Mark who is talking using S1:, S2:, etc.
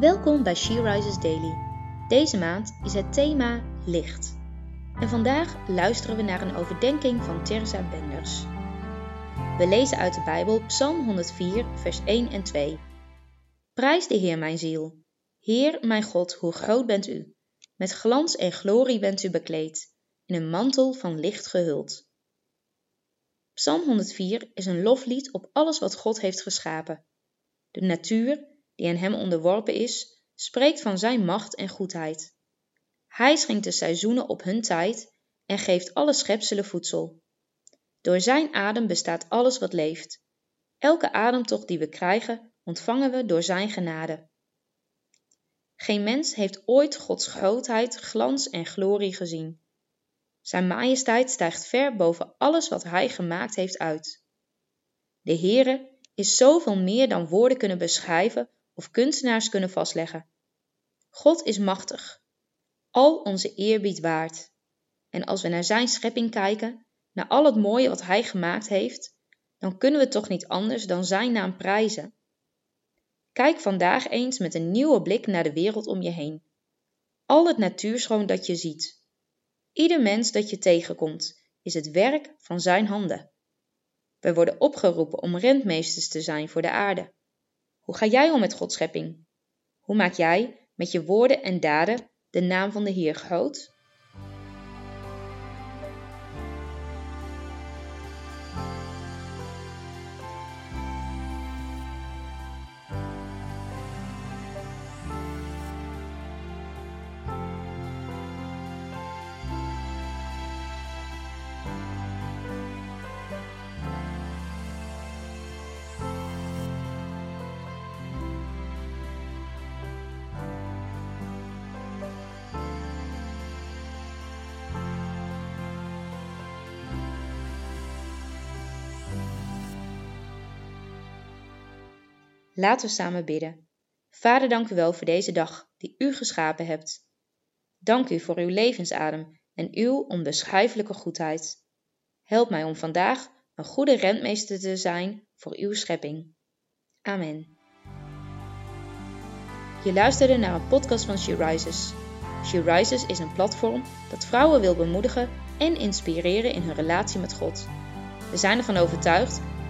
S1: Welkom bij She Rises Daily. Deze maand is het thema licht. En vandaag luisteren we naar een overdenking van Teresa Benders. We lezen uit de Bijbel Psalm 104, vers 1 en 2. Prijs de Heer mijn ziel. Heer mijn God, hoe groot bent u. Met glans en glorie bent u bekleed, in een mantel van licht gehuld. Psalm 104 is een loflied op alles wat God heeft geschapen. De natuur, die aan hem onderworpen is, spreekt van zijn macht en goedheid. Hij schenkt de seizoenen op hun tijd en geeft alle schepselen voedsel. Door zijn adem bestaat alles wat leeft. Elke ademtocht die we krijgen, ontvangen we door zijn genade. Geen mens heeft ooit Gods grootheid, glans en glorie gezien. Zijn majesteit stijgt ver boven alles wat hij gemaakt heeft uit. De Heere is zoveel meer dan woorden kunnen beschrijven of kunstenaars kunnen vastleggen. God is machtig, al onze eerbied waard. En als we naar Zijn schepping kijken, naar al het mooie wat Hij gemaakt heeft, dan kunnen we toch niet anders dan Zijn naam prijzen. Kijk vandaag eens met een nieuwe blik naar de wereld om je heen. Al het natuurschoon dat je ziet. Ieder mens dat je tegenkomt, is het werk van Zijn handen. Wij worden opgeroepen om rentmeesters te zijn voor de aarde. Hoe ga jij om met Gods schepping? Hoe maak jij met je woorden en daden de naam van de Heer groot? Laten we samen bidden. Vader, dank u wel voor deze dag die u geschapen hebt. Dank u voor uw levensadem en uw onbeschrijfelijke goedheid. Help mij om vandaag een goede rentmeester te zijn voor uw schepping. Amen. Je luisterde naar een podcast van She Rises. She Rises is een platform dat vrouwen wil bemoedigen en inspireren in hun relatie met God. We zijn ervan overtuigd